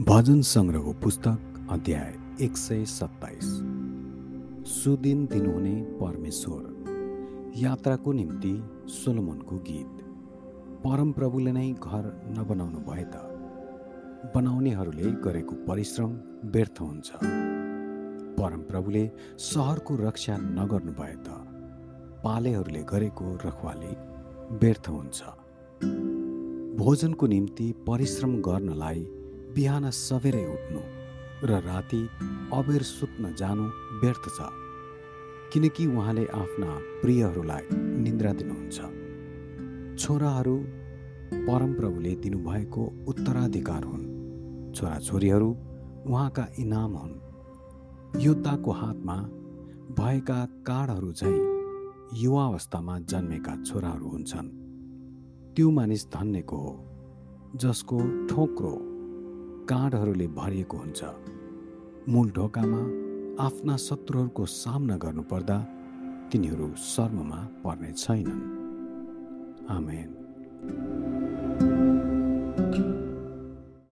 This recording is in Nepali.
भजन सङ्ग्रहको पुस्तक अध्याय एक सय सत्ताइस। सुदिन दिनुहुने परमेश्वर। यात्राको निम्ति सोलोमनको गीत। परमप्रभुले नै घर नबनाउनु भए त बनाउनेहरूले गरेको परिश्रम व्यर्थ हुन्छ। परमप्रभुले सहरको रक्षा नगर्नु भए त पालेहरूले गरेको रखवाली व्यर्थ हुन्छ। भोजनको निम्ति परिश्रम गर्नलाई बिहान सबेरै उठ्नु र राति अबेर सुत्न जानु व्यर्थ छ किनकि उहाँले आफ्ना प्रियहरूलाई निन्द्रा दिनुहुन्छ। छोराहरू परमप्रभुले दिनुभएको उत्तराधिकार हुन्। छोराछोरीहरू उहाँका इनाम हुन्। योद्धाको हातमा भएका काँडहरू झैँ युवावस्थामा जन्मेका छोराहरू हुन्छन्। त्यो मानिस धन्यको हो जसको ठोक्रो काँडहरूले भरिएको हुन्छ। मूल ढोकामा आफ्ना शत्रुहरूको सामना गर्नुपर्दा तिनीहरू शर्ममा पर्ने छैनन्। आमेन।